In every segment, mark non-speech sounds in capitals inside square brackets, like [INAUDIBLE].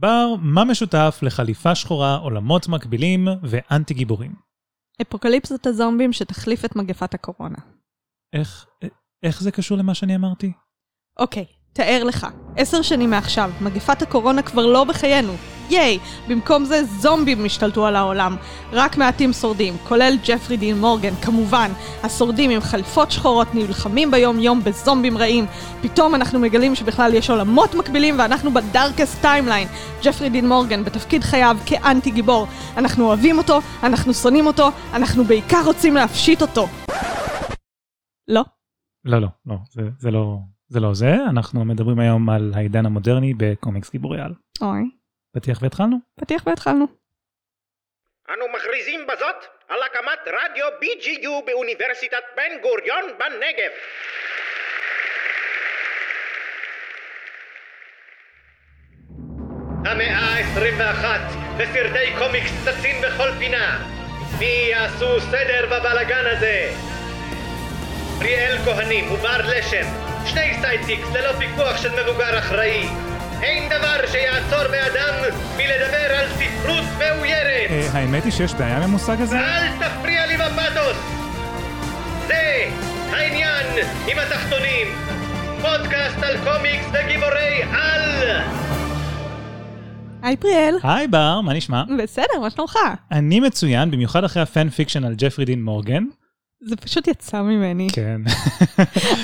בר, מה משותף לחליפה שחורה, עולמות מקבילים ואנטי גיבורים? אפוקליפסת הזומבים שתחליף את מגפת הקורונה. איך, איך זה קשור למה שאני אמרתי? אוקיי, תאר לך, עשר שנים מעכשיו, מגפת הקורונה כבר לא בחיינו. ייי! במקום זה זומבים השתלטו על העולם. רק מעטים שורדים, כולל ג'פרי דין מורגן, כמובן. השורדים עם חליפות שחורות נלחמים ביום יום בזומבים רעים. פתאום אנחנו מגלים שבכלל יש עולמות מקבילים ואנחנו ב darkest timeline. ג'פרי דין מורגן בתפקיד חייו כאנטי גיבור. אנחנו אוהבים אותו, אנחנו שונאים אותו, אנחנו בעיקר רוצים להפשיט אותו. לא? לא, לא, לא, זה, זה לא... זה לא זה, אנחנו מדברים היום על העידן המודרני בקומיקס גיבורי על. אוי. פתיח והתחלנו? פתיח והתחלנו. אנו מכריזים בזאת על הקמת רדיו BGU באוניברסיטת בן גוריון בנגב. המאה ה-21 וסרטי קומיקס צצים בכל פינה. מי יעשה סדר בבלגן הזה? פריאל כהנים ובר לשם, שני sidekicks ללא פיקוח של מבוגר אחראי. אין דבר שיעצור באדם מלדבר על ספרות מאוירת. אה, האמת היא שיש בעיה עם המושג הזה? אל תפריע לי בפתוס! זה העניין עם התחתונים. פודקאסט על קומיקס וגיבורי על! היי פריאל. היי בר, מה נשמע? בסדר, מה שלומך? אני מצוין, במיוחד אחרי הפאן fiction על ג'פרי דין מורגן. זה פשוט יצא ממני. כן.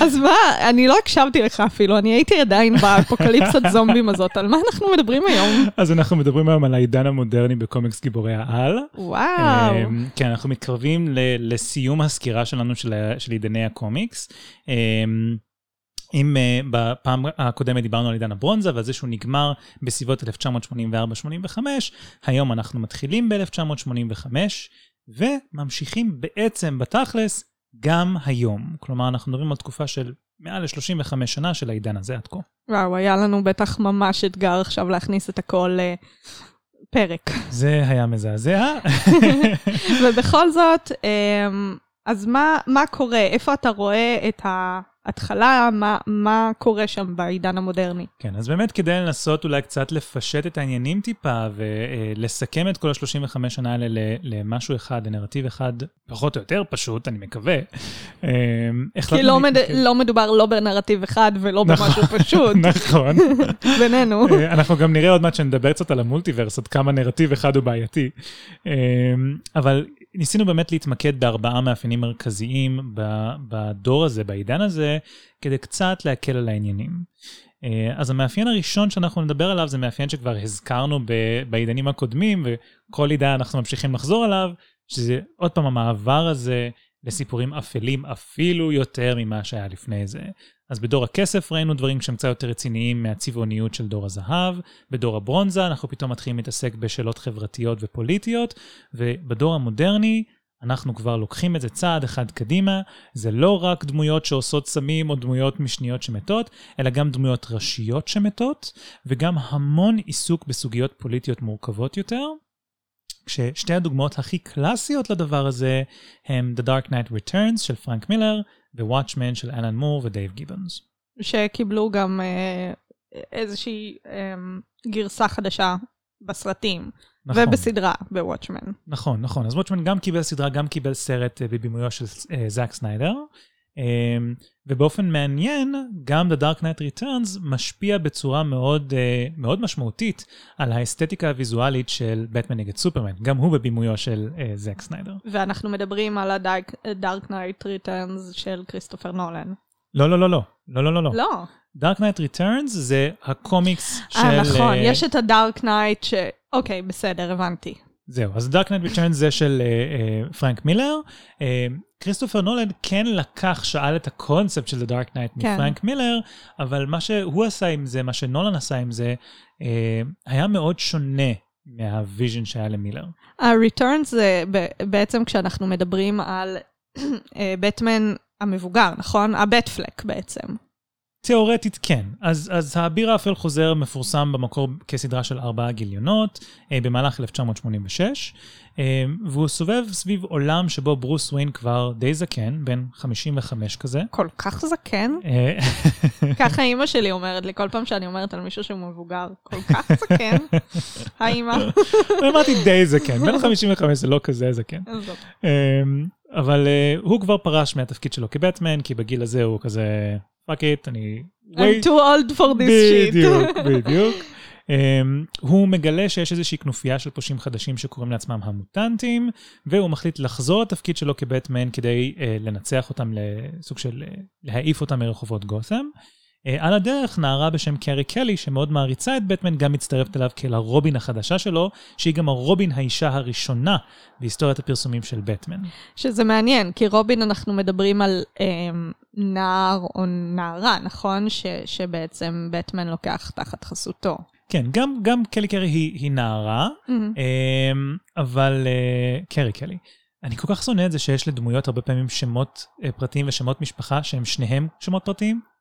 אז מה, אני לא הקשבתי לך אפילו, אני הייתי עדיין באפוקליפסת [LAUGHS] זומבים הזאת, על מה אנחנו מדברים היום? אז אנחנו מדברים היום על העידן המודרני בקומיקס גיבורי העל. וואו. אמ, כן, אנחנו מתקרבים ל- לסיום הסקירה שלנו של עידני הקומיקס. אמ, אם uh, בפעם הקודמת דיברנו על עידן הברונזה ועל זה שהוא נגמר בסביבות 1984-85, היום אנחנו מתחילים ב-1985 וממשיכים בעצם בתכלס גם היום. כלומר, אנחנו מדברים על תקופה של מעל ל-35 שנה של העידן הזה עד כה. וואו, היה לנו בטח ממש אתגר עכשיו להכניס את הכל לפרק. זה היה מזעזע. [LAUGHS] ובכל זאת, אמ, אז מה, מה קורה? איפה אתה רואה את ההתחלה? מה, מה קורה שם בעידן המודרני? כן, אז באמת כדי לנסות אולי קצת לפשט את העניינים טיפה ולסכם את כל ה-35 שנה האלה למשהו אחד, לנרטיב אחד, פחות או יותר פשוט, אני מקווה. אמ, כי לא, מד... לא מדובר לא בנרטיב אחד ולא במשהו פשוט. נכון. [LAUGHS] בינינו. אנחנו גם נראה עוד מעט שנדבר קצת על המולטיברס, עד כמה נרטיב אחד הוא בעייתי. אמ, אבל ניסינו באמת להתמקד בארבעה מאפיינים מרכזיים בדור הזה, בעידן הזה, כדי קצת להקל על העניינים. אז המאפיין הראשון שאנחנו נדבר עליו זה מאפיין שכבר הזכרנו בעידנים הקודמים, וכל עידן אנחנו ממשיכים לחזור עליו, שזה עוד פעם המעבר הזה לסיפורים אפלים אפילו יותר ממה שהיה לפני זה. אז בדור הכסף ראינו דברים שהם קצת יותר רציניים מהצבעוניות של דור הזהב, בדור הברונזה אנחנו פתאום מתחילים להתעסק בשאלות חברתיות ופוליטיות, ובדור המודרני אנחנו כבר לוקחים את זה צעד אחד קדימה, זה לא רק דמויות שעושות סמים או דמויות משניות שמתות, אלא גם דמויות ראשיות שמתות, וגם המון עיסוק בסוגיות פוליטיות מורכבות יותר. כששתי הדוגמאות הכי קלאסיות לדבר הזה הם The Dark Knight Returns של פרנק מילר ו-Watchmen של אלן מור ודייב גיבנס. שקיבלו גם אה, איזושהי אה, גרסה חדשה בסרטים. נכון. ובסדרה בוואטשמן. נכון, נכון. אז וואטשמן גם קיבל סדרה, גם קיבל סרט אה, בבימויו של אה, זאק סניידר. אמ, ובאופן מעניין, גם The Dark Knight Returns משפיע בצורה מאוד, uh, מאוד משמעותית על האסתטיקה הוויזואלית של בטמן נגד סופרמן, גם הוא בבימויו של זק סניידר. ואנחנו מדברים על ה-Dark Knight Returns של כריסטופר נולן. לא, לא, לא, לא. לא, לא, לא, לא. לא. Dark Knight Returns זה הקומיקס של... אה, נכון, uh, יש את ה-Dark Knight ש... אוקיי, בסדר, הבנתי. זהו, אז Knight Returns זה של uh, uh, פרנק מילר. Uh, כריסטופר נולן כן לקח, שאל את הקונספט של The Dark Knight כן. מפרנק מילר, אבל מה שהוא עשה עם זה, מה שנולן עשה עם זה, אה, היה מאוד שונה מה vision שהיה למילר. ה-returns זה בעצם כשאנחנו מדברים על בטמן המבוגר, נכון? הבט פלק בעצם. תיאורטית כן. אז, אז האביר האפל חוזר מפורסם במקור כסדרה של ארבעה גיליונות אה, במהלך 1986, אה, והוא סובב סביב עולם שבו ברוס וויין כבר די זקן, בן 55 כזה. כל כך זקן? אה, [LAUGHS] ככה אימא שלי אומרת לי כל פעם שאני אומרת על מישהו שהוא מבוגר, כל כך זקן. [LAUGHS] היי אימא. [LAUGHS] אמרתי די זקן, בן 55 זה לא כזה זקן. אמ, אבל אה, הוא כבר פרש מהתפקיד שלו כבטמן, כי בגיל הזה הוא כזה, fuck it, אני... I'm too old for this shit. בדיוק, [LAUGHS] בדיוק. Um, הוא מגלה שיש איזושהי כנופיה של פושעים חדשים שקוראים לעצמם המוטנטים, והוא מחליט לחזור לתפקיד שלו כבטמן כדי uh, לנצח אותם לסוג של uh, להעיף אותם מרחובות גות'ם. Uh, על הדרך נערה בשם קרי קלי, שמאוד מעריצה את בטמן, גם מצטרפת אליו כאל הרובין החדשה שלו, שהיא גם הרובין האישה הראשונה בהיסטוריית הפרסומים של בטמן. שזה מעניין, כי רובין אנחנו מדברים על אמ, נער או נערה, נכון? ש, שבעצם בטמן לוקח תחת חסותו. כן, גם, גם קלי קרי היא, היא נערה, מהמם. אמ, אבל אה, קרי קלי. אני כל כך שונא את זה שיש לדמויות הרבה פעמים שמות אה, פרטיים ושמות משפחה שהם שניהם שמות פרטיים.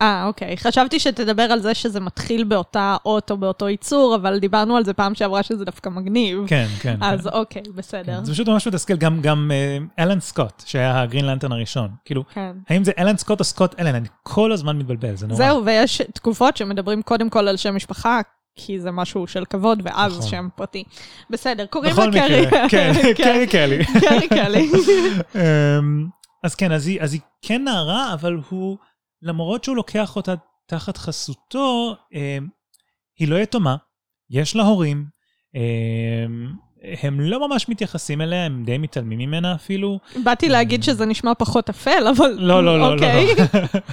אה, אוקיי. חשבתי שתדבר על זה שזה מתחיל באותה אות או באותו ייצור, אבל דיברנו על זה פעם שעברה שזה דווקא מגניב. כן, כן. אז כן. אוקיי, בסדר. כן. זה פשוט ממש מתסכל, גם, גם אה, אלן סקוט, שהיה הגרין לנטרן הראשון. כאילו, כן. האם זה אלן סקוט או סקוט אלן? אני כל הזמן מתבלבל, זה נורא. זהו, ויש תקופות שמדברים קודם כל על שם משפחה, כי זה משהו של כבוד, ואז נכון. שם פרטי. בסדר, קוראים בכל לה קרי. מקרה, [LAUGHS] כן, קרי קלי. קרי קלי. [LAUGHS] אמ, אז כן, אז היא, אז היא כן נערה, אבל הוא, למרות שהוא לוקח אותה תחת חסותו, אמ, היא לא יתומה, יש לה הורים, אמ, הם לא ממש מתייחסים אליה, הם די מתעלמים ממנה אפילו. באתי להגיד שזה נשמע פחות אפל, אבל... לא, לא, לא, אוקיי. לא.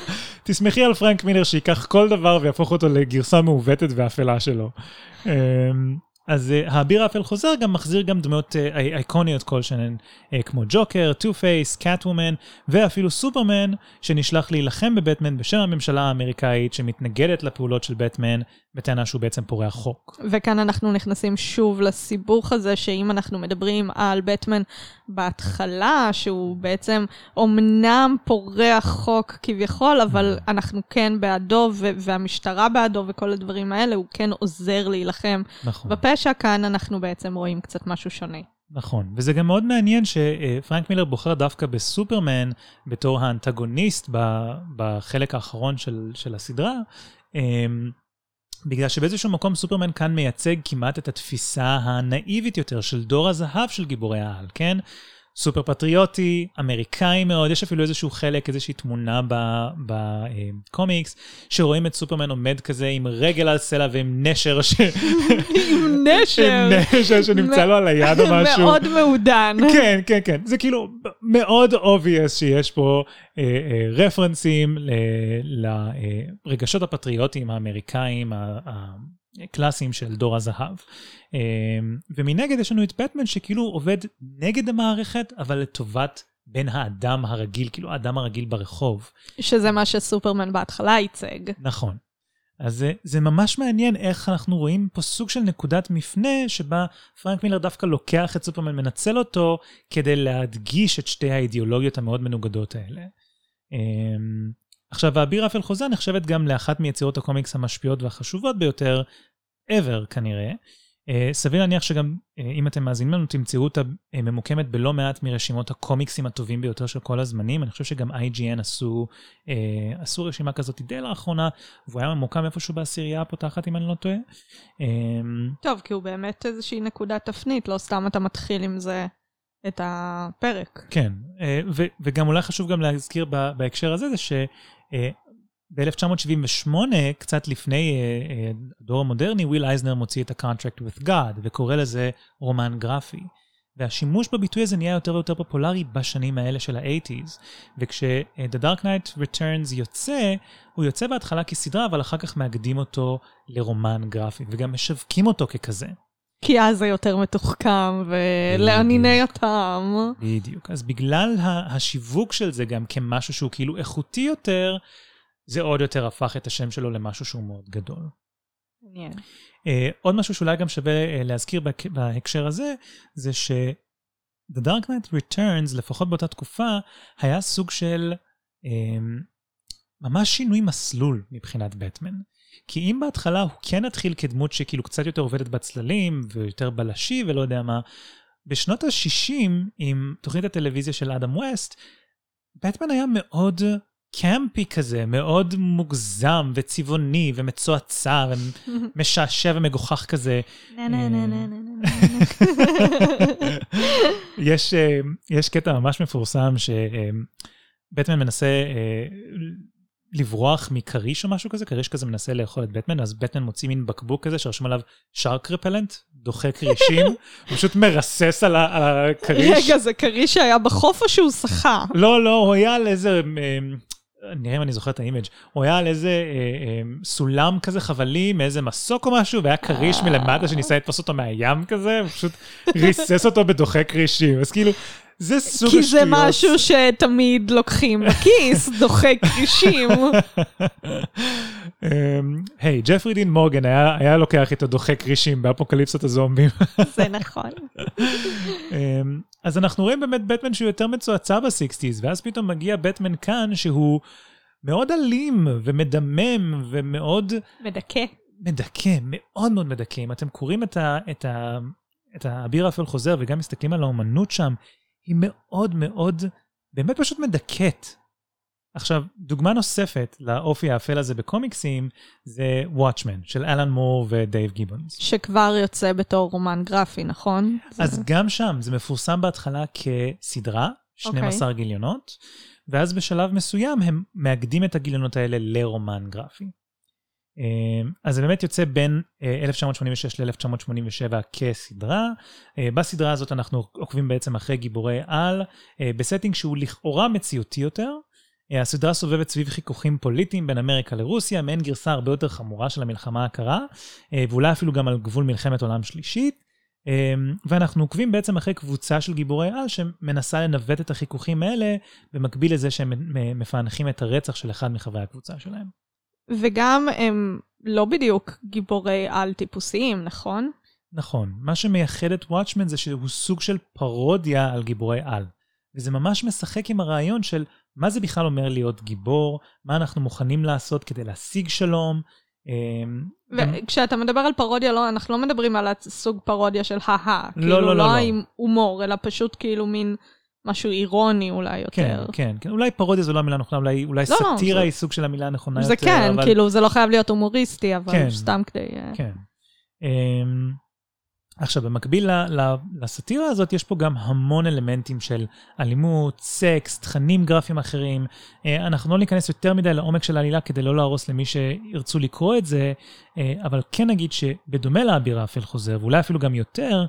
[LAUGHS] תסמכי על פרנק מילר שייקח כל דבר ויהפוך אותו לגרסה מעוותת ואפלה שלו. אז אה, האביר האפל חוזר גם מחזיר גם דמויות אה, אי- איקוניות כלשהן, אה, כמו ג'וקר, טו פייס, קאט וומן, ואפילו סופרמן, שנשלח להילחם בבטמן בשם הממשלה האמריקאית שמתנגדת לפעולות של בטמן, בטענה שהוא בעצם פורע חוק. וכאן אנחנו נכנסים שוב לסיבוך הזה, שאם אנחנו מדברים על בטמן בהתחלה, שהוא בעצם אומנם פורע חוק כביכול, אבל אנחנו כן בעדו, והמשטרה בעדו וכל הדברים האלה, הוא כן עוזר להילחם נכון. בפשע. כאן אנחנו בעצם רואים קצת משהו שונה. נכון, וזה גם מאוד מעניין שפרנק מילר בוחר דווקא בסופרמן בתור האנטגוניסט בחלק האחרון של, של הסדרה, אמ, בגלל שבאיזשהו מקום סופרמן כאן מייצג כמעט את התפיסה הנאיבית יותר של דור הזהב של גיבורי העל, כן? סופר פטריוטי, אמריקאי מאוד, יש אפילו איזשהו חלק, איזושהי תמונה בקומיקס, שרואים את סופרמן עומד כזה עם רגל על סלע ועם נשר ש... עם [LAUGHS] נשר. עם נשר שנמצא לו על היד או [LAUGHS] משהו. מאוד מעודן. כן, כן, כן. זה כאילו מאוד obvious שיש פה אה, אה, רפרנסים לרגשות הפטריוטיים האמריקאים הקלאסיים של דור הזהב. אה, ומנגד יש לנו את בטמן שכאילו עובד נגד המערכת, אבל לטובת בן האדם הרגיל, כאילו האדם הרגיל ברחוב. שזה מה שסופרמן בהתחלה ייצג. נכון. אז זה, זה ממש מעניין איך אנחנו רואים פה סוג של נקודת מפנה שבה פרנק מילר דווקא לוקח את סופרמן, מנצל אותו כדי להדגיש את שתי האידיאולוגיות המאוד מנוגדות האלה. אמ, עכשיו, האביר אפל חוזה נחשבת גם לאחת מיצירות הקומיקס המשפיעות והחשובות ביותר ever כנראה. אה, סביר להניח שגם אה, אם אתם מאזינים לנו תמצאו אותה אה, ממוקמת בלא מעט מרשימות הקומיקסים הטובים ביותר של כל הזמנים. אני חושב שגם IGN עשו, אה, עשו רשימה כזאת די לאחרונה, והוא היה ממוקם איפשהו בעשירייה הפותחת אם אני לא טועה. אה, טוב, כי הוא באמת איזושהי נקודת תפנית, לא סתם אתה מתחיל עם זה את הפרק. כן, ו- וגם אולי חשוב גם להזכיר בהקשר הזה, זה ש... ב-1978, קצת לפני אה, אה, הדור המודרני, וויל אייזנר מוציא את ה-Contract with God, וקורא לזה רומן גרפי. והשימוש בביטוי הזה נהיה יותר ויותר פופולרי בשנים האלה של ה-80's. וכש-The Dark Knight Returns יוצא, הוא יוצא בהתחלה כסדרה, אבל אחר כך מאגדים אותו לרומן גרפי, וגם משווקים אותו ככזה. כי אז זה יותר מתוחכם ולעניני הטעם. בדיוק. אז בגלל השיווק של זה גם כמשהו שהוא כאילו איכותי יותר, זה עוד יותר הפך את השם שלו למשהו שהוא מאוד גדול. מעניין. Uh, עוד משהו שאולי גם שווה uh, להזכיר בהק- בהקשר הזה, זה ש- The Dark Knight Returns, לפחות באותה תקופה, היה סוג של um, ממש שינוי מסלול מבחינת בטמן. כי אם בהתחלה הוא כן התחיל כדמות שכאילו קצת יותר עובדת בצללים, ויותר בלשי ולא יודע מה, בשנות ה-60, עם תוכנית הטלוויזיה של אדם ווסט, בטמן היה מאוד קמפי כזה, מאוד מוגזם וצבעוני ומצועצע ומשעשע ומגוחך כזה. יש, אה, יש קטע ממש מפורסם שבטמן מנסה אה, לברוח מכריש או משהו כזה, כריש כזה מנסה לאכול את בטמן, אז בטמן מוציא מין בקבוק כזה שרשום עליו shark repellent, דוחה כרישים, הוא פשוט מרסס על הכריש. רגע, זה כריש שהיה בחוף או שהוא שחה? לא, לא, הוא היה על איזה... אה, נראה אם אני זוכר את ה image, הוא היה על איזה אה, אה, סולם כזה חבלי מאיזה מסוק או משהו, והיה כריש מלמטה שניסה לתפוס אותו מהים כזה, ופשוט ריסס אותו בדוחק כרישים. אז כאילו, זה סוג כי השטויות. זה משהו שתמיד לוקחים בכיס, [LAUGHS] דוחק כרישים. אמ, היי, ג'פרי דין מורגן היה לוקח איתו דוחק כרישים באפוקליפסת הזומבים. זה נכון. אמ, אז אנחנו רואים באמת בטמן שהוא יותר מצועצע בסיקסטיז, ואז פתאום מגיע בטמן כאן שהוא מאוד אלים ומדמם ומאוד מדכא. מדכא, מאוד מאוד מדכא. אם אתם קוראים את, ה, את, ה, את האביר האפל חוזר וגם מסתכלים על האומנות שם, היא מאוד מאוד, באמת פשוט מדכאת. עכשיו, דוגמה נוספת לאופי האפל הזה בקומיקסים, זה וואטשמן, של אלן מור ודייב גיבונס. שכבר יוצא בתור רומן גרפי, נכון? אז זה- גם שם זה מתפרסם בהתחלה כסדרה, 12 גיליונות, ואז בשלב מסוים הם מאגדים את הגיליונות האלה לרומן גרפי. אה, אז זה באמת יוצא בין אה, 1986 ל-1987 כסדרה. אה, בסדרה הזאת אנחנו עוקבים בעצם אחרי גיבורי על, אה, ב setting שהוא לכאורה מציאותי יותר. אה, הסדרה סובבת סביב חיכוכים פוליטיים בין אמריקה לרוסיה, מעין גרסה הרבה יותר חמורה של המלחמה הקרה, אה, ואולי אפילו גם על גבול מלחמת עולם שלישית. אה, ואנחנו עוקבים בעצם אחרי קבוצה של גיבורי על שמנסה לנווט את החיכוכים האלה, במקביל לזה שהם מפענחים את הרצח של אחד מחברי הקבוצה שלהם. וגם הם לא בדיוק גיבורי על טיפוסיים, נכון? נכון, מה שמייחד את וואטשמן זה שהוא סוג של פרודיה על גיבורי על. וזה ממש משחק עם הרעיון של מה זה בכלל אומר להיות גיבור, מה אנחנו מוכנים לעשות כדי להשיג שלום. אמ, גם- וכשאתה מדבר על פרודיה, לא, אנחנו לא מדברים על הסוג פרודיה של הא-הא. לא, כאילו, לא, לא, לא לא. עם הומור, אלא פשוט כאילו מין משהו אירוני אולי כן, יותר. כן, כן, אולי פרודיה זו לא המילה הנכונה, אולי, אולי לא, לא, סאטירה זה- היא סוג של המילה הנכונה זה יותר. כן, אבל... כאילו, זה לא חייב להיות הומוריסטי, אבל כן. סתם כדי... אה, כן. אמ, עכשיו, במקביל לסאטירה הזאת, יש פה גם המון אלמנטים של אלימות, סקס, תכנים גרפיים אחרים. אה, אנחנו לא ניכנס יותר מדי לעומק של העלילה כדי לא להרוס למי שירצו לקרוא את זה, אה, אבל כן נגיד שבדומה לאביר האפל חוזר, ואולי אפילו גם יותר,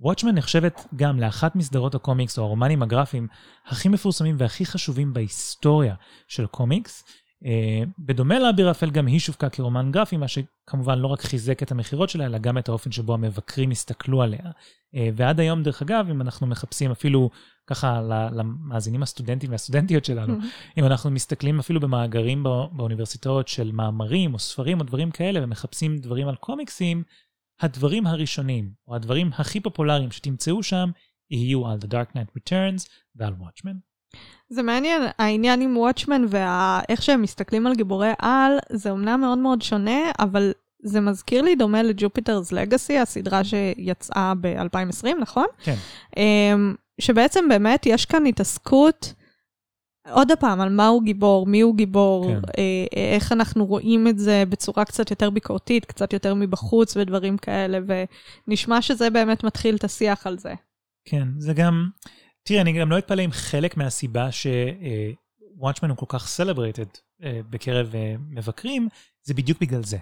וואטשמן נחשבת גם לאחת מסדרות הקומיקס או הרומנים הגרפיים הכי מפורסמים והכי חשובים בהיסטוריה של קומיקס. Uh, בדומה לאביר האפל גם היא שווקה כרומן גרפי, מה שכמובן לא רק חיזק את המכירות שלה, אלא גם את האופן שבו המבקרים הסתכלו עליה. Uh, ועד היום, דרך אגב, אם אנחנו מחפשים אפילו ככה למאזינים הסטודנטים והסטודנטיות שלנו, [LAUGHS] אם אנחנו מסתכלים אפילו במאגרים בא- באוניברסיטאות של מאמרים או ספרים או דברים כאלה, ומחפשים דברים על קומיקסים, הדברים הראשונים, או הדברים הכי פופולריים שתמצאו שם, יהיו על The Dark Knight Returns ועל Watchmen. זה מעניין, העניין עם וואטשמן ואיך שהם מסתכלים על גיבורי על, זה אומנם מאוד מאוד שונה, אבל זה מזכיר לי דומה לג'ופיטרס לגאסי, הסדרה שיצאה ב-2020, נכון? כן. אמ, שבעצם באמת יש כאן התעסקות, עוד פעם, על מהו גיבור, מיהו גיבור, כן. אה, איך אנחנו רואים את זה בצורה קצת יותר ביקורתית, קצת יותר מבחוץ ודברים כאלה, ונשמע שזה באמת מתחיל את השיח על זה. כן, זה גם... תראה, אני גם לא אתפלא אם חלק מהסיבה שוואטשמן הוא כל כך סלברייטד בקרב אה, מבקרים, זה בדיוק בגלל זה.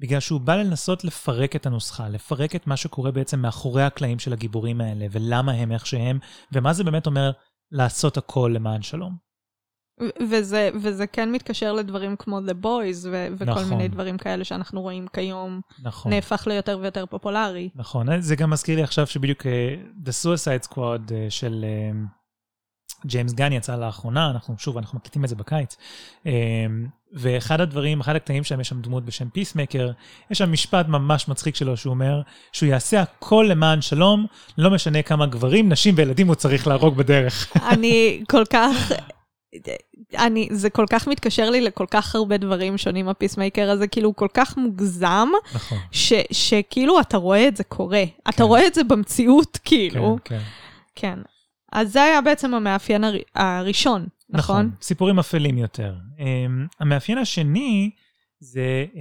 בגלל שהוא בא לנסות לפרק את הנוסחה, לפרק את מה שקורה בעצם מאחורי הקלעים של הגיבורים האלה, ולמה הם איך שהם, ומה זה באמת אומר לעשות הכל למען שלום. וזה, וזה כן מתקשר לדברים כמו The Boys ו- וכל נכון. מיני דברים כאלה שאנחנו רואים כיום, נכון. נהפך ליותר ויותר פופולרי. נכון, זה גם מזכיר לי עכשיו שבדיוק אה, The Suicide Squad אה, של אה, ג'יימס גן יצא לאחרונה, אנחנו שוב, אנחנו מקליטים את זה בקיץ. אה, ואחד הדברים, אחד הקטעים שם, יש שם דמות בשם פיסמייקר, יש שם משפט ממש מצחיק שלו, שהוא אומר שהוא יעשה הכל למען שלום, לא משנה כמה גברים, נשים וילדים הוא צריך להרוג בדרך. אני כל כך אני, זה כל כך מתקשר לי לכל כך הרבה דברים שונים, הפיסמייקר הזה, כאילו, הוא כל כך מוגזם, נכון. ש, שכאילו אתה רואה את זה קורה. כן. אתה רואה את זה במציאות, כאילו. כן, כן. כן. אז זה היה בעצם המאפיין הר... הראשון, נכון? נכון, סיפורים אפלים יותר. Um, המאפיין השני זה uh,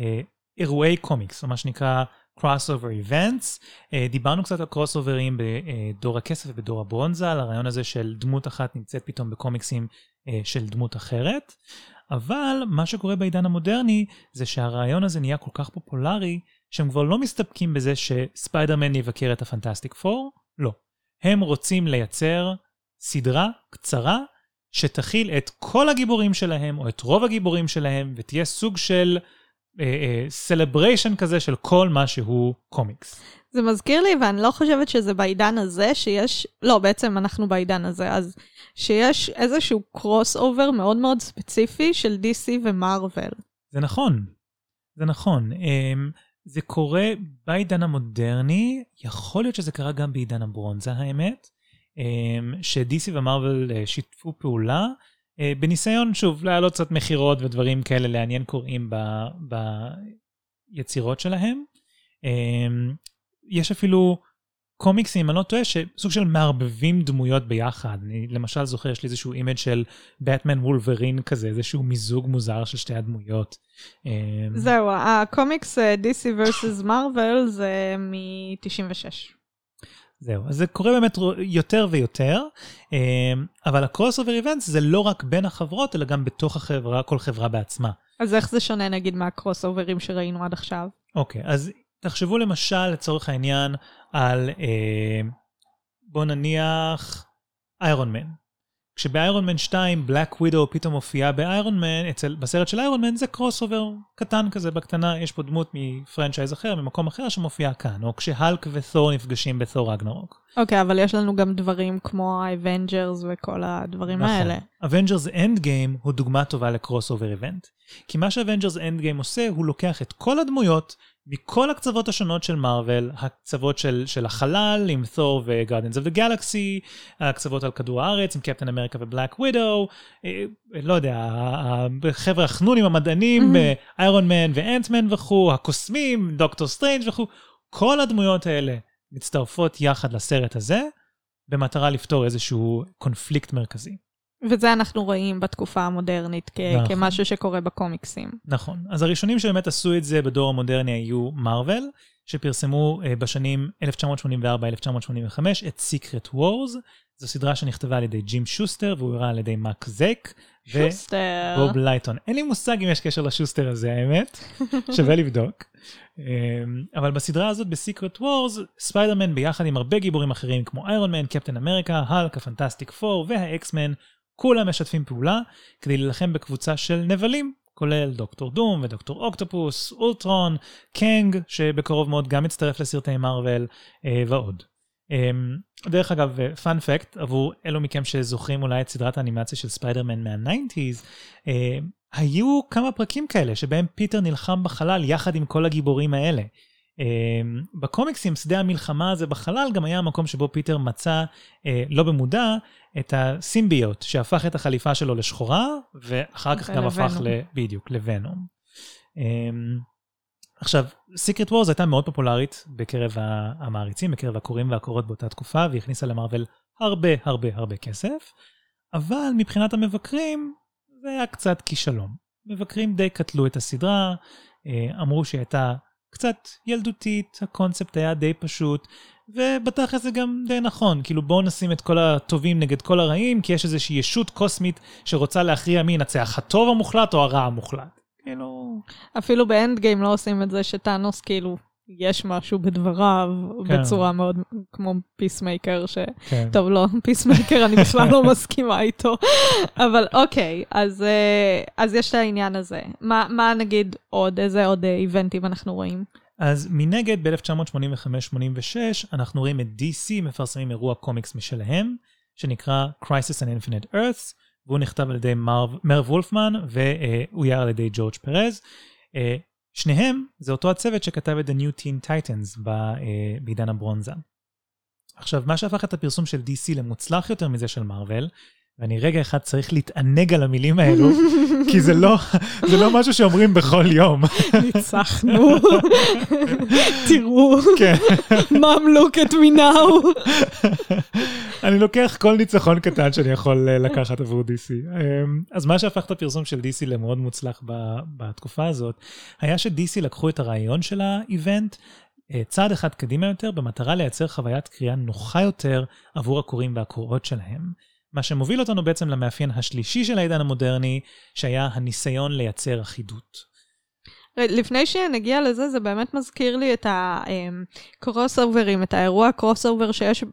אירועי קומיקס, או מה שנקרא crossover events. Uh, דיברנו קצת על crossoverים בדור הכסף ובדור הברונזה, על הרעיון הזה של דמות אחת נמצאת פתאום בקומיקסים של דמות אחרת. אבל מה שקורה בעידן המודרני זה שהרעיון הזה נהיה כל כך פופולרי, שהם כבר לא מסתפקים בזה שספיידרמן יבקר את הפנטסטיק פור, לא. הם רוצים לייצר סדרה קצרה שתכיל את כל הגיבורים שלהם, או את רוב הגיבורים שלהם, ותהיה סוג של celebration uh, uh, כזה של כל מה שהוא קומיקס. זה מזכיר לי, ואני לא חושבת שזה בעידן הזה, שיש, לא, בעצם אנחנו בעידן הזה, אז שיש איזשהו crossover מאוד מאוד ספציפי של DC ומרוויל. זה נכון, זה נכון. Um, זה קורה בעידן המודרני, יכול להיות שזה קרה גם בעידן הברונזה האמת, אמ, ש-DC ומרוויל אה, שיתפו פעולה, אה, בניסיון, שוב, להעלות קצת מכירות ודברים כאלה, לעניין קוראים ב, ביצירות שלהם. יש אפילו קומיקסים, אני לא טועה, שסוג של מערבבים דמויות ביחד. אני למשל זוכר, יש לי איזשהו image של בטמן וולברין כזה, איזשהו מיזוג מוזר של שתי הדמויות. אמ, זהו, הקומיקס אה, DC vs. מרוויל זה מ-96. זהו, אז זה קורה באמת יותר ויותר, אמ, אבל ה crossover events זה לא רק בין החברות, אלא גם בתוך החברה, כל חברה בעצמה. אז איך זה שונה נגיד מה crossover ים שראינו עד עכשיו? אוקיי, אז תחשבו למשל, לצורך העניין, על, אה, בוא נניח, איירון מן. כשבאיירון מן 2 בלק ווידו פתאום מופיעה באיירון מן, בסרט של איירון מן זה crossover קטן כזה בקטנה, יש פה דמות מ franchise אחר, ממקום אחר שמופיעה כאן, או כשהאלק ותור נפגשים בתור רגנרוק. אוקיי, okay, אבל יש לנו גם דברים כמו האבנג'רס וכל הדברים נכון. האלה. אבנג'רס אנד גיים הוא דוגמה טובה ל crossover event. כי מה שאבנג'רס אנד גיים עושה, הוא לוקח את כל הדמויות מכל הקצוות השונות של מארוול, הקצוות של, של החלל עם תור ו Guardians of the Galaxy, הקצוות על כדור הארץ עם קפטן אמריקה ובלק ווידו, אה, לא יודע, החבר'ה החנונים המדענים, איירון מן ואנטמן וכו', הקוסמים, דוקטור סטרנג' וכו', כל הדמויות האלה מצטרפות יחד לסרט הזה, במטרה לפתור איזשהו קונפליקט מרכזי. וזה אנחנו רואים בתקופה המודרנית כ- נכון. כמשהו שקורה בקומיקסים. נכון. אז הראשונים שבאמת עשו את זה בדור המודרני היו מארוול, שפרסמו uh, בשנים 1984-1985 את Secret Wars. זו סדרה שנכתבה על ידי ג'ים שוסטר ואויר על ידי מייק זק. שוסטר. ובוב לייטון. אין לי מושג אם יש קשר לשוסטר הזה, האמת. [LAUGHS] שווה לבדוק. Um, אבל בסדרה הזאת, ב Secret Wars, ספיידרמן ביחד עם הרבה גיבורים אחרים כמו איירון מן, קפטן אמריקה, האלק, הפנטסטיק פור והאקסמן, כולם משתפים פעולה כדי להילחם בקבוצה של נבלים, כולל דוקטור דום ודוקטור אוקטופוס, אולטרון, קנג, שבקרוב מאוד גם מצטרף לסרטי מארוול, אה, ועוד. אה, דרך אגב, fun fact, עבור אלו מכם שזוכרים אולי את סדרת האנימציה של ספיידרמן מה-90's, אה, היו כמה פרקים כאלה שבהם פיטר נלחם בחלל יחד עם כל הגיבורים האלה. אה, בקומיקסים שדה המלחמה הזה בחלל גם היה המקום שבו פיטר מצא, אה, לא במודע, את הסימביות שהפך את החליפה שלו לשחורה, ואחר כך גם הפך ל... בדיוק, לוונום. עכשיו, סיקרט וורז הייתה מאוד פופולרית בקרב המעריצים, בקרב הקוראים והקורות באותה תקופה, והיא הכניסה למרוויל הרבה הרבה הרבה כסף, אבל מבחינת המבקרים זה היה קצת כישלון. מבקרים די קטלו את הסדרה, אמרו שהיא הייתה קצת ילדותית, הקונספט היה די פשוט, ובתכל'ס זה גם די נכון, כאילו בואו נשים את כל הטובים נגד כל הרעים, כי יש איזושהי ישות קוסמית שרוצה להכריע מי ינצח, הטוב המוחלט או הרע המוחלט. כאילו... אפילו ב Endgame לא עושים את זה שתאנוס כאילו יש משהו בדבריו כן. בצורה מאוד כמו פיסמייקר, ש... כן. טוב, לא, [LAUGHS] פיסמייקר, אני בכלל לא [LAUGHS] מסכימה איתו. אבל אוקיי, אז, אה, אז יש את העניין הזה. מה, מה נגיד עוד, איזה עוד אה, איבנטים אנחנו רואים? אז מנגד, ב-1985-86, אנחנו רואים את DC מפרסמים אירוע קומיקס משלהם, שנקרא Crisis on Infinite Earths, והוא נכתב על ידי מרב וולפמן, והוא יער על ידי ג'ורג' פרז. שניהם זה אותו הצוות שכתב את The New Teen Titans אה, בעידן הברונזה. עכשיו, מה שהפך את הפרסום של DC למוצלח יותר מזה של מארוול, ואני רגע אחד צריך להתענג על המילים האלו, [LAUGHS] כי זה לא, זה לא משהו שאומרים בכל יום. ניצחנו. [LAUGHS] תראו, כן. mom look at me now. אני לוקח כל ניצחון קטן שאני יכול אה, לקחת עבור DC. אמ, אז מה שהפך את הפרסום של DC למאוד מוצלח ב- בתקופה הזאת, היה ש-DC לקחו את הרעיון של האיבנט, אה, צעד אחד קדימה יותר, במטרה לייצר חוויית קריאה נוחה יותר עבור הקוראים והקוראות שלהם. מה שמוביל אותנו בעצם למאפיין השלישי של העידן המודרני, שהיה הניסיון לייצר אחידות. לפני שנגיע לזה, זה באמת מזכיר לי את ה crossover ים, את האירוע crossover שיש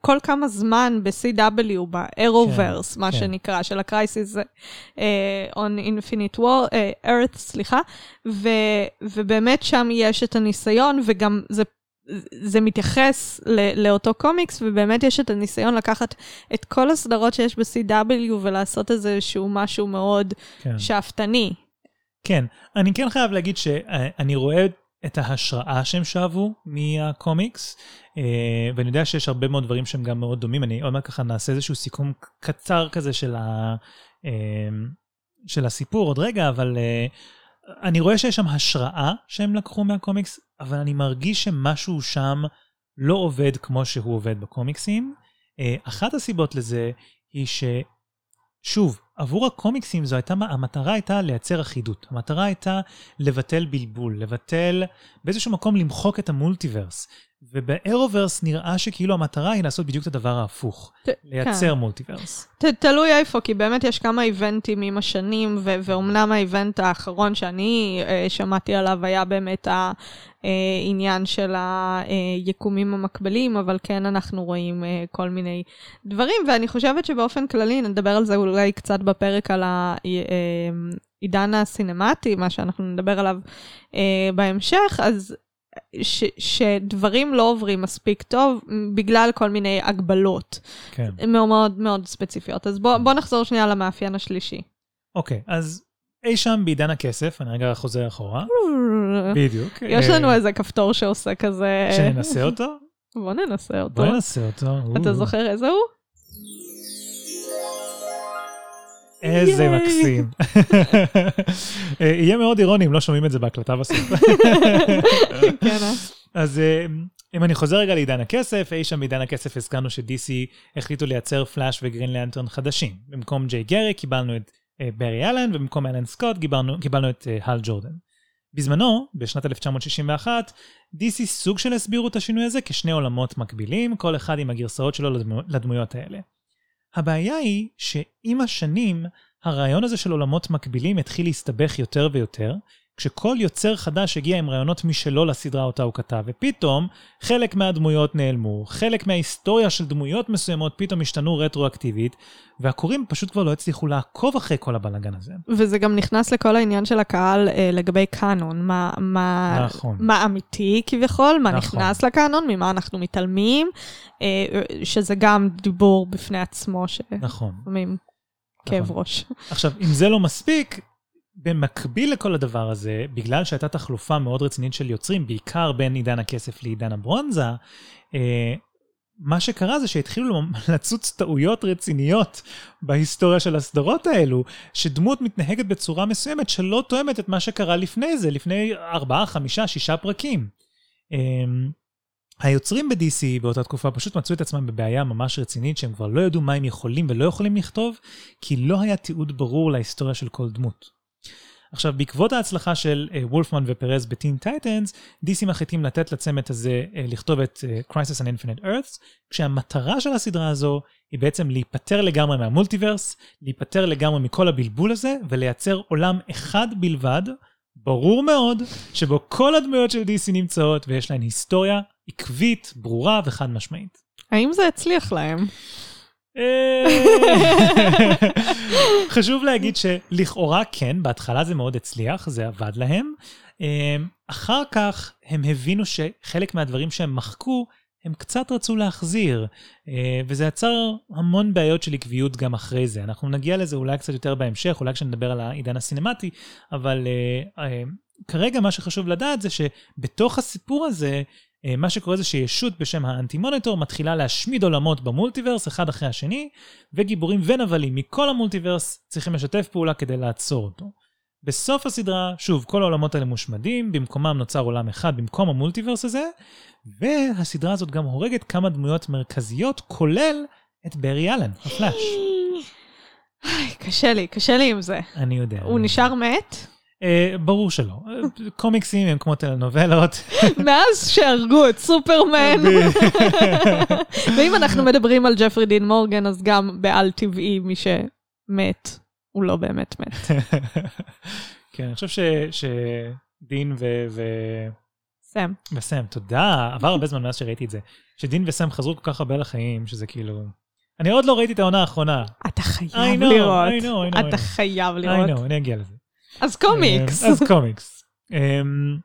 כל כמה זמן ב-CW, ב-Arrowverse, כן, מה כן. שנקרא, של ה Crisis אה, on Infinite War, אה, Earth, סליחה, ו, ובאמת שם יש את הניסיון, וגם זה... זה מתייחס ל- לאותו קומיקס, ובאמת יש את הניסיון לקחת את כל הסדרות שיש ב-CW ולעשות איזשהו משהו מאוד כן. שאפתני. כן, אני כן חייב להגיד שאני רואה את ההשראה שהם שאבו מהקומיקס, אה, ואני יודע שיש הרבה מאוד דברים שהם גם מאוד דומים. אני עוד מעט ככה נעשה איזשהו סיכום קצר כזה של, ה, אה, של הסיפור עוד רגע, אבל אה, אני רואה שיש שם השראה שהם לקחו מהקומיקס, אבל אני מרגיש שמשהו שם לא עובד כמו שהוא עובד בקומיקסים. אה, אחת הסיבות לזה היא ש... שוב, עבור הקומיקסים זו הייתה, המטרה הייתה לייצר אחידות. המטרה הייתה לבטל בלבול, לבטל, באיזשהו מקום למחוק את המולטיברס. ובאירוברס נראה שכאילו המטרה היא לעשות בדיוק את הדבר ההפוך, ת- לייצר כן. מולטיברס. ת, תלוי איפה, כי באמת יש כמה איבנטים עם השנים, ו- ואומנם האיבנט האחרון שאני אה, שמעתי עליו היה באמת העניין של היקומים המקבילים, אבל כן אנחנו רואים אה, כל מיני דברים, ואני חושבת שבאופן כללי, נדבר על זה אולי קצת בפרק על העידן הסינמטי, מה שאנחנו נדבר עליו אה, בהמשך, אז ש, שדברים לא עוברים מספיק טוב בגלל כל מיני הגבלות. כן. מאוד מאוד ספציפיות. אז בוא, בוא נחזור שנייה למאפיין השלישי. אוקיי, אז אי שם בעידן הכסף, אני רגע חוזר אחורה. בדיוק. יש אה, לנו איזה כפתור שעושה כזה... שננסה אותו? בוא ננסה אותו. בוא ננסה אותו. אתה זוכר איזה הוא? איזה. מקסים. אה, יהיה מאוד אירוני אם לא שומעים את זה בהקלטה בסוף. כן? אז אה, אם אני חוזר רגע לעידן הכסף, אי שם בעידן הכסף הזכרנו ש-DC החליטו לייצר פלאש וגרין לנטרן חדשים. במקום ג'יי גרי קיבלנו את אה, ברי אלן, ובמקום אלן סקוט קיבלנו, קיבלנו את הל ג'ורדן. בזמנו, בשנת 1961, DC סוג של הסבירו את השינוי הזה כשני עולמות מקבילים, כל אחד עם הגרסאות שלו לדמו, לדמויות האלה. הבעיה היא שעם השנים, הרעיון הזה של עולמות מקבילים התחיל להסתבך יותר ויותר, כשכל יוצר חדש הגיע עם רעיונות משלו לסדרה אותה הוא כתב, ופתאום חלק מהדמויות נעלמו, חלק מההיסטוריה של דמויות מסוימות פתאום השתנו רטרואקטיבית, והקוראים פשוט כבר לא הצליחו לעקוב אחרי כל הבלאגן הזה. וזה גם נכנס לכל העניין של הקהל אה, לגבי קאנון. מה, מה, נכון. מה אמיתי כביכול, מה נכון. נכנס לקאנון, ממה אנחנו מתעלמים, אה, שזה גם דיבור בפני עצמו, נכון. שלפעמים כאב ראש. עכשיו, אם זה לא מספיק, במקביל לכל הדבר הזה, בגלל שהייתה תחלופה מאוד רצינית של יוצרים, בעיקר בין עידן הכסף לעידן הברונזה, אה, מה שקרה זה שהתחילו [LAUGHS] לצוץ טעויות רציניות בהיסטוריה של הסדרות האלו, שדמות מתנהגת בצורה מסוימת שלא תואמת את מה שקרה לפני זה, לפני ארבעה, חמישה, שישה פרקים. אמ, היוצרים ב-DC באותה תקופה פשוט מצאו את עצמם בבעיה ממש רצינית שהם כבר לא ידעו מה הם יכולים ולא יכולים לכתוב, כי לא היה תיעוד ברור להיסטוריה של כל דמות. עכשיו, בעקבות ההצלחה של אה, וולפמן ופרז בטין טייטנס, DC מחליטים לתת לצמד הזה אה, לכתוב את אה, Crisis on Infinite Earths, כשהמטרה של הסדרה הזו היא בעצם להיפטר לגמרי מהמולטיברס, להיפטר לגמרי מכל הבלבול הזה, ולייצר עולם אחד בלבד, ברור מאוד, שבו כל הדמויות של DC נמצאות ויש להן היסטוריה עקבית, ברורה וחד משמעית. האם זה הצליח להם? אה, [LAUGHS] חשוב להגיד שלכאורה כן, בהתחלה זה מאוד הצליח, זה עבד להם. אה, אחר כך הם הבינו שחלק מהדברים שהם מחקו, הם קצת רצו להחזיר, אה, וזה יצר המון בעיות של עקביות גם אחרי זה. אנחנו נגיע לזה אולי קצת יותר בהמשך, אולי כשנדבר על העידן הסינמטי, אבל כרגע מה שחשוב לדעת זה שבתוך הסיפור הזה, מה שקורה זה שישות בשם האנטי-מוניטור מתחילה להשמיד עולמות במולטיברס אחד אחרי השני, וגיבורים ונבלים מכל המולטיברס צריכים לשתף פעולה כדי לעצור אותו. בסוף הסדרה, שוב, כל העולמות האלה מושמדים, במקומם נוצר עולם אחד במקום המולטיברס הזה, והסדרה הזאת גם הורגת כמה דמויות מרכזיות, כולל את ברי אלן, הפלאש. קשה לי, קשה לי עם זה. אני יודע. הוא נשאר מת? אה, ברור שלא. קומיקסים הם כמו טלנובלות. [LAUGHS] מאז שהרגו את סופרמן. [LAUGHS] ואם אנחנו מדברים על ג'פרי דין מורגן, אז גם בעל טבעי מי שמת, הוא לא באמת מת. [LAUGHS] כן, אני חושב ש- שדין ו... ו- סם. וסם, תודה, עבר הרבה זמן מאז שראיתי את זה. שדין וסם חזרו כל כך הרבה לחיים, שזה כאילו... אני עוד לא ראיתי את העונה האחרונה. אתה חייב I know, לראות. I know, I know, I אתה know. חייב I לראות. know, אני אגיע לזה. אז קומיקס. אמ, אז קומיקס. אמ,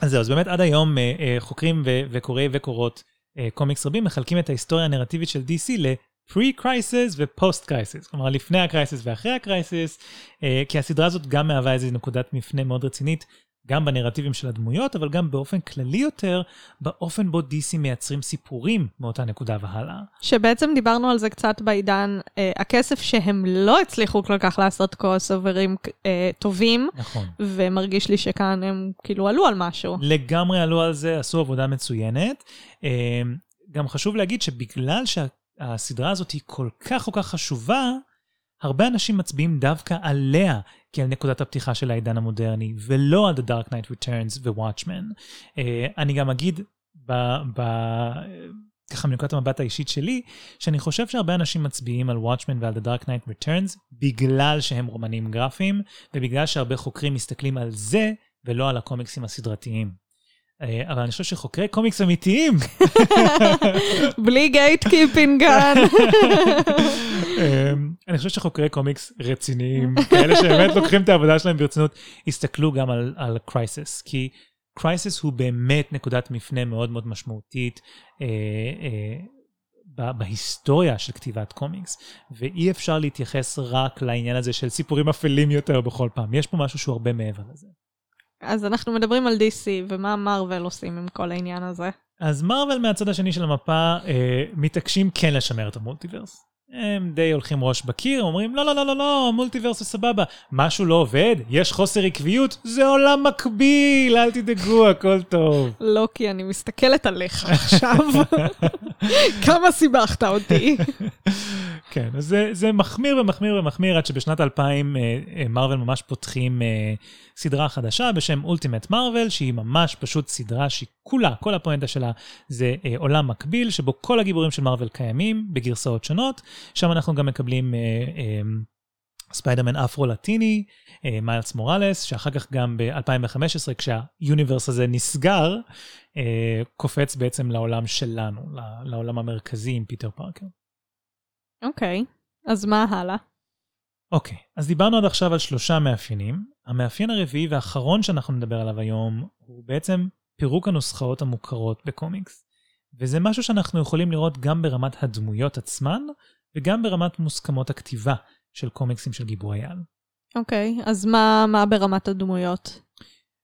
אז זהו, אז באמת עד היום אה, אה, חוקרים וקוראי וקוראות אה, קומיקס רבים מחלקים את ההיסטוריה הנרטיבית של DC ל-pre-crisis ו-post-crisis, כלומר לפני הקרייסיס ואחרי הקרייסיס, אה, כי הסדרה הזאת גם מהווה איזו נקודת מפנה מאוד רצינית, גם בנרטיבים של הדמויות, אבל גם באופן כללי יותר, באופן בו DC מייצרים סיפורים מאותה נקודה והלאה. שבעצם דיברנו על זה קצת בעידן, אה, הכסף שהם לא הצליחו כל כך לעשות קרוס אוברים אה, טובים, נכון. ומרגיש לי שכאן הם כאילו עלו על משהו. לגמרי עלו על זה, עשו עבודה מצוינת. אה, גם חשוב להגיד שבגלל שהסדרה הזאת היא כל כך כל כך חשובה, הרבה אנשים מצביעים דווקא עליה כעל נקודת הפתיחה של העידן המודרני, ולא על The Dark Knight Returns ו-Watchmen. אה, אני גם אגיד, ב, ב, ככה מנקודת המבט האישית שלי, שאני חושב שהרבה אנשים מצביעים על Watchmen ועל The Dark Knight Returns בגלל שהם רומנים גרפיים, ובגלל שהרבה חוקרים מסתכלים על זה ולא על הקומיקסים הסדרתיים. אה, אבל אני חושב שחוקרי קומיקס אמיתיים, [LAUGHS] בלי gatekeeping כאן. [LAUGHS] אמ, אני חושב שחוקרי קומיקס רציניים, כאלה שבאמת לוקחים את העבודה שלהם ברצינות, יסתכלו גם על, על Crisis, כי Crisis הוא באמת נקודת מפנה מאוד מאוד משמעותית אה, אה, ב- בהיסטוריה של כתיבת קומיקס, ואי אפשר להתייחס רק לעניין הזה של סיפורים אפלים יותר בכל פעם, יש פה משהו שהוא הרבה מעבר לזה. אז אנחנו מדברים על DC, ומה מארוול עושים עם כל העניין הזה? אז מארוול מהצד השני של המפה אה, מתעקשים כן לשמר את המולטיברס. הם די הולכים ראש בקיר, אומרים לא, לא, לא, לא, לא, המולטיברס הוא סבבה. משהו לא עובד, יש חוסר עקביות, זה עולם מקביל, אל תדאגו, הכל טוב. לא, כי אני מסתכלת עליך עכשיו. [LAUGHS] כמה סיבכת אותי. [LAUGHS] כן, אז זה, זה מחמיר ומחמיר ומחמיר עד שבשנת 2000 אה, אה, מארוול ממש פותחים אה, סדרה חדשה בשם Ultimate מארוול, שהיא ממש פשוט סדרה שהיא כולה, כל הפואנטה שלה זה עולם מקביל, שבו כל הגיבורים של מארוול קיימים בגרסאות שונות. שם אנחנו גם מקבלים ספיידרמן אפרו-לטיני, מיילס מוראלס, שאחר כך גם ב-2015, כשה universe הזה נסגר, קופץ בעצם לעולם שלנו, לעולם המרכזי עם פיטר פארקר. אוקיי, אז מה הלאה? אוקיי, אז דיברנו עד עכשיו על שלושה מאפיינים. המאפיין הרביעי והאחרון שאנחנו נדבר עליו היום הוא בעצם פירוק הנוסחאות המוכרות בקומיקס. וזה משהו שאנחנו יכולים לראות גם ברמת הדמויות עצמן, וגם ברמת מוסכמות הכתיבה של קומיקסים של גיבורי על. אוקיי, אז מה, מה ברמת הדמויות?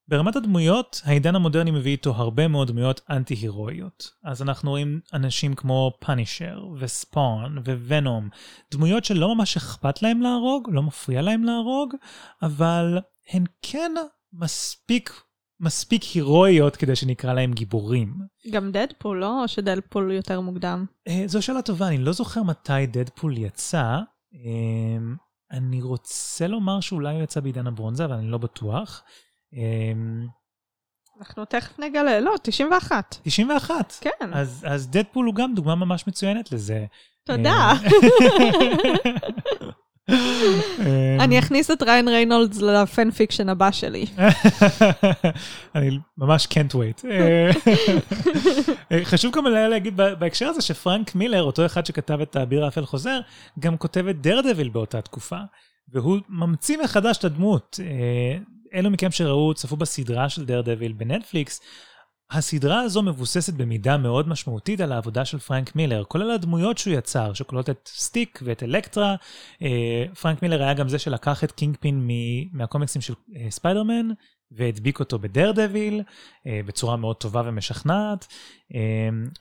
ברמת הדמויות, העידן המודרני מביא איתו הרבה מאוד דמויות אנטי-הירואיות. אז אנחנו רואים אנשים כמו פאנישר, וספון, וונום, דמויות שלא ממש אכפת להם להרוג, לא מפריע להם להרוג, אבל הן כן מספיק, מספיק הירואיות כדי שנקרא להם גיבורים. גם דדפול, לא? או שדדפול יותר מוקדם? אה, זו שאלה טובה, אני לא זוכר מתי דדפול יצא. אה, אני רוצה לומר שאולי הוא יצא בעידן הברונזה, אבל אני לא בטוח. אה, אנחנו תכף נגלה, לא, 91. 91. כן, אז, אז דדפול הוא גם דוגמה ממש מצוינת לזה. תודה. אה, [LAUGHS] אני אכניס את ריין ריינולדס ל fan fiction הבא שלי. [LAUGHS] אני ממש can't wait. אה, [LAUGHS] אה, חשוב גם לה- להגיד בהקשר הזה שפרנק מילר, אותו אחד שכתב את האביר האפל חוזר, גם כותב את דרדוויל באותה תקופה, והוא ממציא מחדש את הדמות. אלו מכם שראו, צפו בסדרה של דרדוויל בנטפליקס, הסדרה הזו מבוססת במידה מאוד משמעותית על העבודה של פרנק מילר, כולל הדמויות שהוא יצר, שכוללות את סטיק ואת אלקטרה. אה, פרנק מילר היה גם זה שלקח את קינג פין מהקומיקסים של אה, ספיידרמן, והדביק אותו בדרדוויל אה, בצורה מאוד טובה ומשכנעת,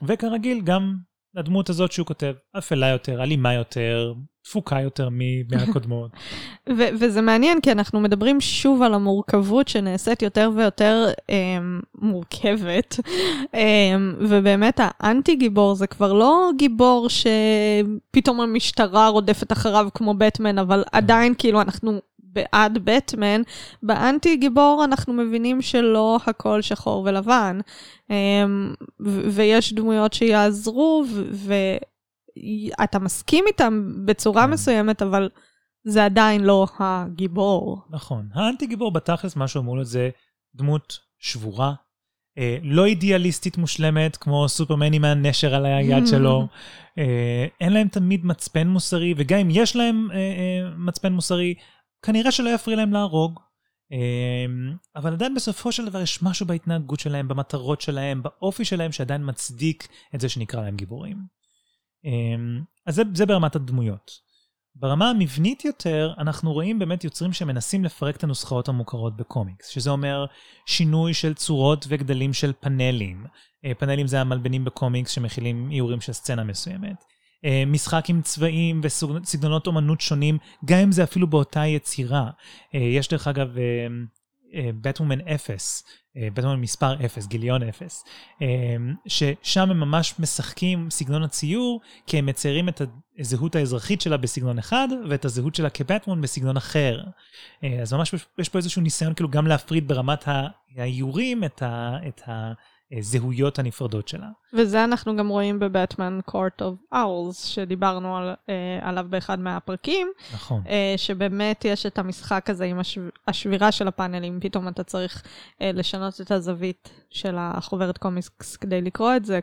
וכרגיל גם הדמות הזאת שהוא כותב, אפלה יותר, אלימה יותר, תפוקה יותר מהקודמות. [LAUGHS] ו- וזה מעניין, כי אנחנו מדברים שוב על המורכבות שנעשית יותר ויותר אה, מורכבת, [LAUGHS] אה, ובאמת האנטי גיבור זה כבר לא גיבור שפתאום המשטרה רודפת אחריו כמו בטמן, אבל עדיין כאילו אנחנו בעד בטמן, באנטי גיבור אנחנו מבינים שלא הכל שחור ולבן, אמ, ויש דמויות שיעזרו, ואתה מסכים איתם בצורה כן. מסוימת, אבל זה עדיין לא הגיבור. נכון. האנטי גיבור בתכלס, מה שאומרו לו זה דמות שבורה, אה, לא אידיאליסטית מושלמת, כמו סופרמן עם הנשר על היד שלו. אה, אין להם תמיד מצפן מוסרי, וגם אם יש להם אה, אה, מצפן מוסרי, כנראה שלא יפריע להם להרוג, אמ, אבל עדיין בסופו של דבר יש משהו בהתנהגות שלהם, במטרות שלהם, באופי שלהם, שעדיין מצדיק את זה שנקרא להם גיבורים. אמ, אז זה, זה ברמת הדמויות. ברמה המבנית יותר, אנחנו רואים באמת יוצרים שמנסים לפרק את הנוסחאות המוכרות בקומיקס, שזה אומר שינוי של צורות וגדלים של פאנלים. אה, פאנלים זה המלבנים בקומיקס שמכילים איורים של סצנה מסוימת. אה, משחק עם צבעים וסגנונות אומנות שונים, גם אם זה אפילו באותה יצירה. אה, יש דרך אגב בטוומן אפס, בטוומן מספר אפס, גיליון אפס, אה, ששם הם ממש משחקים סגנון הציור, כי הם מציירים את הזהות האזרחית שלה בסגנון אחד, ואת הזהות שלה כבטמן בסגנון אחר. אז ממש יש פה איזשהו ניסיון כאילו גם להפריד ברמת האיורים את ה... את ה הזהויות הנפרדות שלה. וזה אנחנו גם רואים בבטמן Court of Owls, שדיברנו על, אה, עליו באחד מהפרקים. נכון. אה, שבאמת יש את המשחק הזה עם השו, השבירה של הפאנלים, פתאום אתה צריך אה, לשנות את הזווית של החוברת קומיקס כדי לקרוא את זה,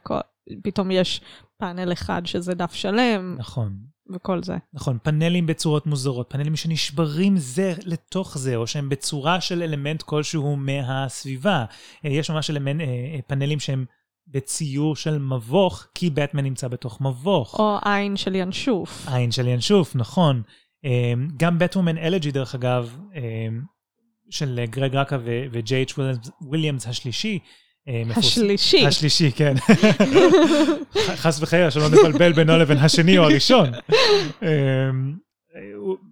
פתאום יש פאנל אחד שזה דף שלם. נכון. וכל זה. נכון, פאנלים בצורות מוזרות, פאנלים שנשברים זה לתוך זה, או שהם בצורה של אלמנט כלשהו מהסביבה. אה, יש ממש אלמנט, אה, אה, פאנלים שהם בציור של מבוך, כי בטמן נמצא בתוך מבוך. או עין של ינשוף. עין של ינשוף, נכון. גם בטוומן Elegy, דרך אגב, של גרג ראקה וג'יי אייץ' וויליאמס השלישי, השלישי. השלישי, כן. [LAUGHS] חס וחלילה, שלא נבלבל בינו לבין השני או הראשון. אמ,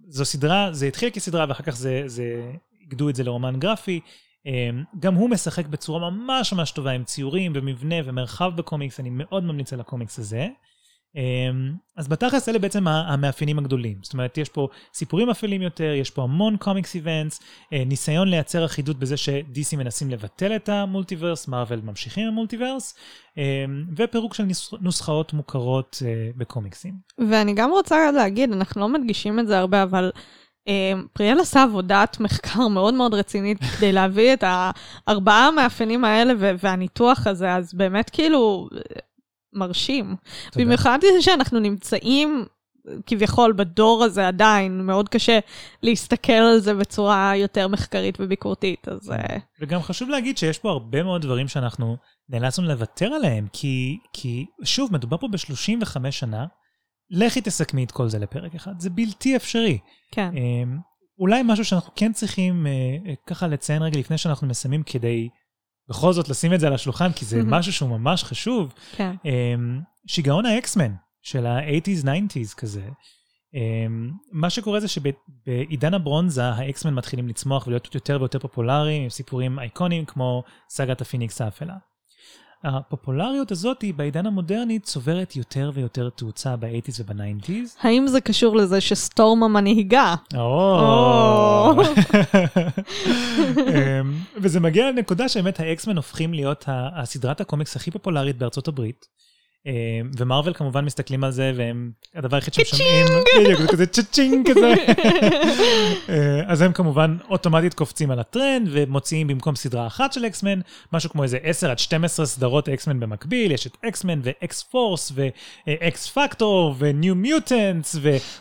זו סדרה, זה התחיל כסדרה ואחר כך זה, זה, אגדו את זה לרומן גרפי. אמ, גם הוא משחק בצורה ממש ממש טובה עם ציורים ומבנה ומרחב בקומיקס, אני מאוד ממליץ על הקומיקס הזה. אמ, אז בתכלס אלה בעצם המאפיינים הגדולים. זאת אומרת, יש פה סיפורים אפלים יותר, יש פה המון קומיקס איבנטס, אה, ניסיון לייצר אחידות בזה ש-DC מנסים לבטל את המולטיברס, מארוול ממשיכים עם המולטיברס, אמ, ופירוק של נוסחאות מוכרות אה, בקומיקסים. ואני גם רוצה להגיד, אנחנו לא מדגישים את זה הרבה, אבל... אמ, פריאל עשה עבודת מחקר מאוד מאוד רצינית [LAUGHS] כדי להביא את הארבעה המאפיינים האלה והניתוח הזה, אז באמת כאילו, מרשים. תודה. במיוחד שאנחנו נמצאים כביכול בדור הזה עדיין, מאוד קשה להסתכל על זה בצורה יותר מחקרית וביקורתית, אז... אה, וגם חשוב להגיד שיש פה הרבה מאוד דברים שאנחנו נאלצנו לוותר עליהם, כי, כי שוב, מדובר פה ב-35 שנה, לכי תסכמי את כל זה לפרק אחד, זה בלתי אפשרי. כן. אמ, אולי משהו שאנחנו כן צריכים אה, אה, ככה לציין רגע לפני שאנחנו מסיימים כדי בכל זאת לשים את זה על השולחן, כי זה משהו שהוא ממש חשוב. כן. אמ, שיגעון האקסמן של ה-80's, 90's כזה. אמ, מה שקורה זה שבעידן הברונזה האקסמן מתחילים לצמוח ולהיות יותר ויותר פופולריים עם סיפורים אייקוניים כמו סאגת הפיניקס האפלה. הפופולריות הזאת בעידן המודרני צוברת יותר ויותר תאוצה ב-80's וב-90's. האם זה קשור לזה שסטורם המנהיגה? או. [LAUGHS] אמ, וזה מגיע לנקודה שבאמת האקסמן הופכים להיות הסדרת הקומיקס הכי פופולרית בארצות הברית. אה, ומארוול כמובן מסתכלים על זה והם הדבר היחיד שהם שומעים, בדיוק, זה כזה cha-ching כזה. [LAUGHS] אה, אז הם כמובן אוטומטית קופצים על הטרנד ומוציאים במקום סדרה אחת של אקסמן, משהו כמו איזה 10 עד 12 סדרות אקסמן במקביל, יש את אקסמן ואקס פורס ואקס פקטור וניו מיוטנטס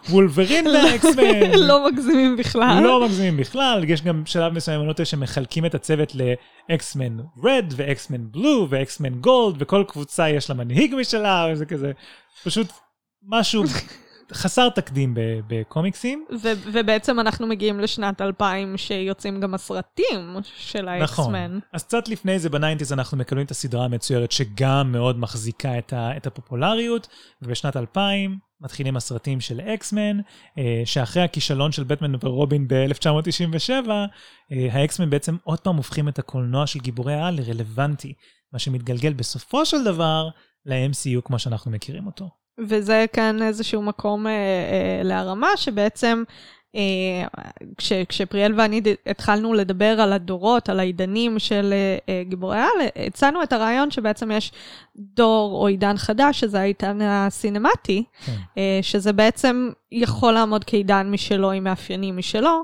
ווולברין ואקסמן. לא מגזימים בכלל. לא מגזימים בכלל, יש גם שלב מסוים, אני לא שמחלקים את הצוות לאקסמן Red ואקסמן Blue ואקסמן Gold וכל קבוצה יש לה מנהיג משלה, וזה כזה, פשוט משהו חסר תקדים בקומיקסים. ו- ובעצם אנחנו מגיעים לשנת 2000 שיוצאים גם הסרטים של נכון. האקסמן. אז קצת לפני זה ב nineties אנחנו מקבלים את הסדרה המצוירת שגם מאוד מחזיקה את, ה- את הפופולריות, ובשנת 2000 מתחילים הסרטים של אקסמן, אה, שאחרי הכישלון של בטמן ורובין ב-1997, אה, האקסמן בעצם עוד פעם הופכים את הקולנוע של גיבורי העל לרלוונטי, מה שמתגלגל בסופו של דבר ל-MCU כמו שאנחנו מכירים אותו. וזה כאן איזשהו מקום אה, אה, להרמה, שבעצם אה, כש, כשפריאל ואני התחלנו לדבר על הדורות, על העידנים של אה, אה, גיבורי העל, הצענו את הרעיון שבעצם יש דור או עידן חדש, שזה העידן הסינמטי, כן. אה, שזה בעצם יכול לעמוד כעידן משלו עם מאפיינים משלו,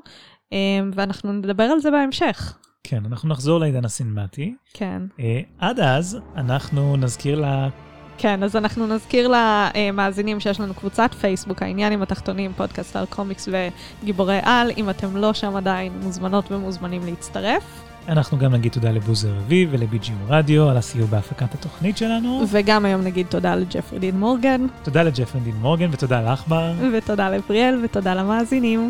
אה, ואנחנו נדבר על זה בהמשך. כן, אנחנו נחזור לעידן הסינמטי. כן. אה, עד אז, אנחנו נזכיר לה... כן, אז אנחנו נזכיר למאזינים שיש לנו קבוצת פייסבוק, העניינים התחתונים, פודקאסט על קומיקס וגיבורי על. אם אתם לא שם עדיין, מוזמנות ומוזמנים להצטרף. אנחנו גם נגיד תודה לבוזר אביב ול-BGU רדיו על הסיור בהפקת התוכנית שלנו. וגם היום נגיד תודה לג'פרי דין מורגן, תודה לג'פרין דין מורגן ותודה לך בר. ותודה לפריאל, ותודה למאזינים.